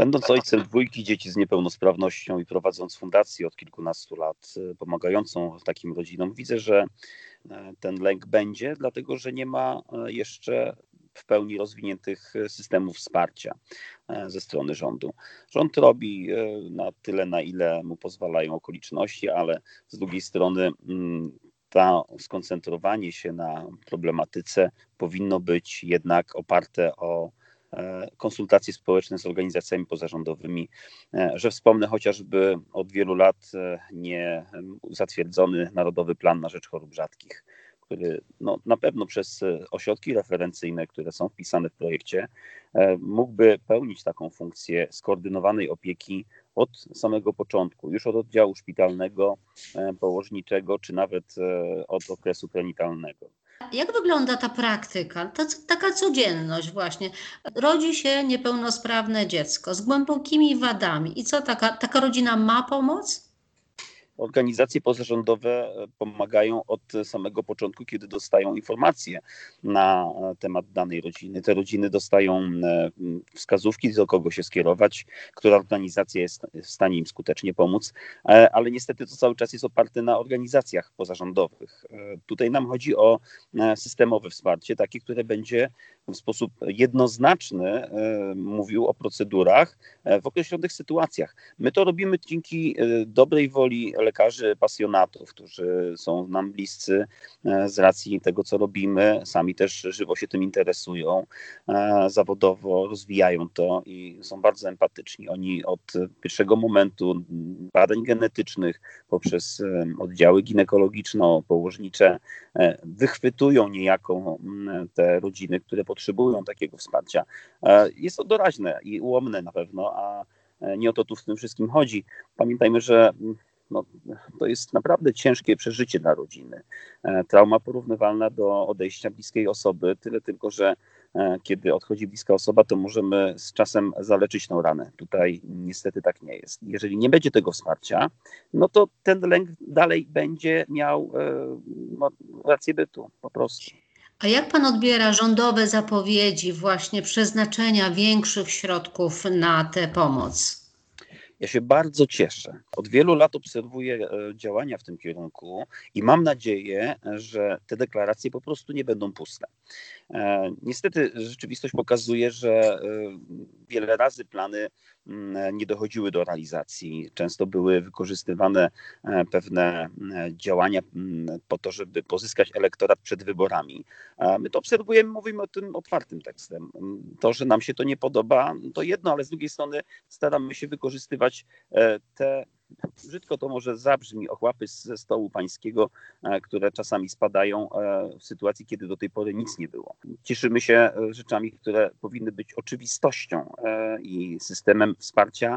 Będąc ojcem dwójki dzieci z niepełnosprawnością i prowadząc fundację od kilkunastu lat e, pomagającą takim rodzinom, widzę, że e, ten lęk będzie, dlatego że nie ma e, jeszcze w pełni rozwiniętych systemów wsparcia ze strony rządu. Rząd robi na tyle, na ile mu pozwalają okoliczności, ale z drugiej strony mm, to skoncentrowanie się na problematyce powinno być jednak oparte o konsultacje społeczne z organizacjami pozarządowymi, e, że wspomnę chociażby od wielu lat e, nie zatwierdzony Narodowy Plan na Rzecz Chorób Rzadkich, który no, na pewno przez ośrodki referencyjne, które są wpisane w projekcie, mógłby pełnić taką funkcję skoordynowanej opieki od samego początku, już od oddziału szpitalnego, położniczego, czy nawet od okresu prenitalnego. Jak wygląda ta praktyka, ta, taka codzienność właśnie? Rodzi się niepełnosprawne dziecko z głębokimi wadami i co, taka, taka rodzina ma pomoc? Organizacje pozarządowe e, pomagają od samego początku, kiedy dostają informacje na e, temat danej rodziny. Te rodziny dostają e, wskazówki, do kogo się skierować, która organizacja jest w stanie im skutecznie pomóc, ale niestety to cały czas jest oparte na organizacjach pozarządowych. Tutaj nam chodzi o systemowe wsparcie, takie, które będzie w sposób jednoznaczny mówił o procedurach w określonych sytuacjach. My to robimy dzięki dobrej woli lekarzy pasjonatów, którzy są nam bliscy e, z racji tego, co robimy. Sami też żywo się tym interesują, e, zawodowo rozwijają to i są bardzo empatyczni. Oni od pierwszego momentu badań genetycznych poprzez e, oddziały ginekologiczno-położnicze wychwytują niejako te rodziny, które potrzebują takiego wsparcia. Jest to doraźne i ułomne na pewno, a nie o to tu w tym wszystkim chodzi. Pamiętajmy, że no, to jest naprawdę ciężkie przeżycie dla rodziny. E, trauma porównywalna do odejścia bliskiej osoby, tyle tylko, że e, kiedy odchodzi bliska osoba, to możemy z czasem zaleczyć tą ranę. Tutaj niestety tak nie jest. Jeżeli nie będzie tego wsparcia, no to ten lęk dalej będzie miał e, no, rację bytu po prostu. A jak pan odbiera rządowe zapowiedzi właśnie przeznaczenia większych środków na tę pomoc? Ja się bardzo cieszę. Od wielu lat obserwuję e, działania w tym kierunku i mam nadzieję, że te deklaracje po prostu nie będą puste. E, niestety rzeczywistość pokazuje, że e, wiele razy plany nie dochodziły do realizacji. Często były wykorzystywane pewne działania mm, po to, żeby pozyskać elektorat przed wyborami. My to obserwujemy, mówimy o tym otwartym tekstem. To, że nam się to nie podoba, to jedno, ale z drugiej strony staramy się wykorzystywać te brzydko to może zabrzmi, ochłapy ze stołu pańskiego, e, które czasami spadają e, w sytuacji, kiedy do tej pory nic nie było. Cieszymy się e, rzeczami, które powinny być oczywistością i systemem wsparcia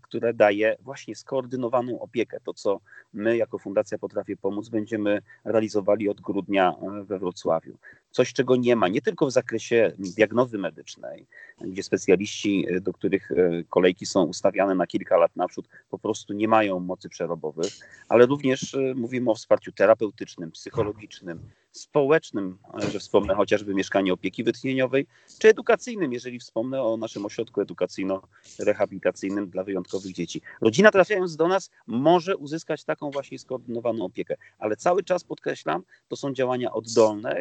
które daje właśnie skoordynowaną opiekę. To, co my jako Fundacja Potrafię Pomóc będziemy realizowali od grudnia e, we Wrocławiu. Coś, czego nie ma, nie tylko w zakresie diagnozy medycznej, gdzie specjaliści, e, do których kolejki są ustawiane na kilka lat naprzód, po prostu nie mają mocy przerobowych, ale również mówimy o wsparciu terapeutycznym, psychologicznym, społecznym, że wspomnę chociażby mieszkanie opieki wytchnieniowej, czy edukacyjnym, jeżeli wspomnę o naszym ośrodku edukacyjno-rehabilitacyjnym dla wyjątkowych dzieci. Rodzina trafiając do nas może uzyskać taką właśnie skoordynowaną opiekę, ale cały czas podkreślam, to są działania oddolne,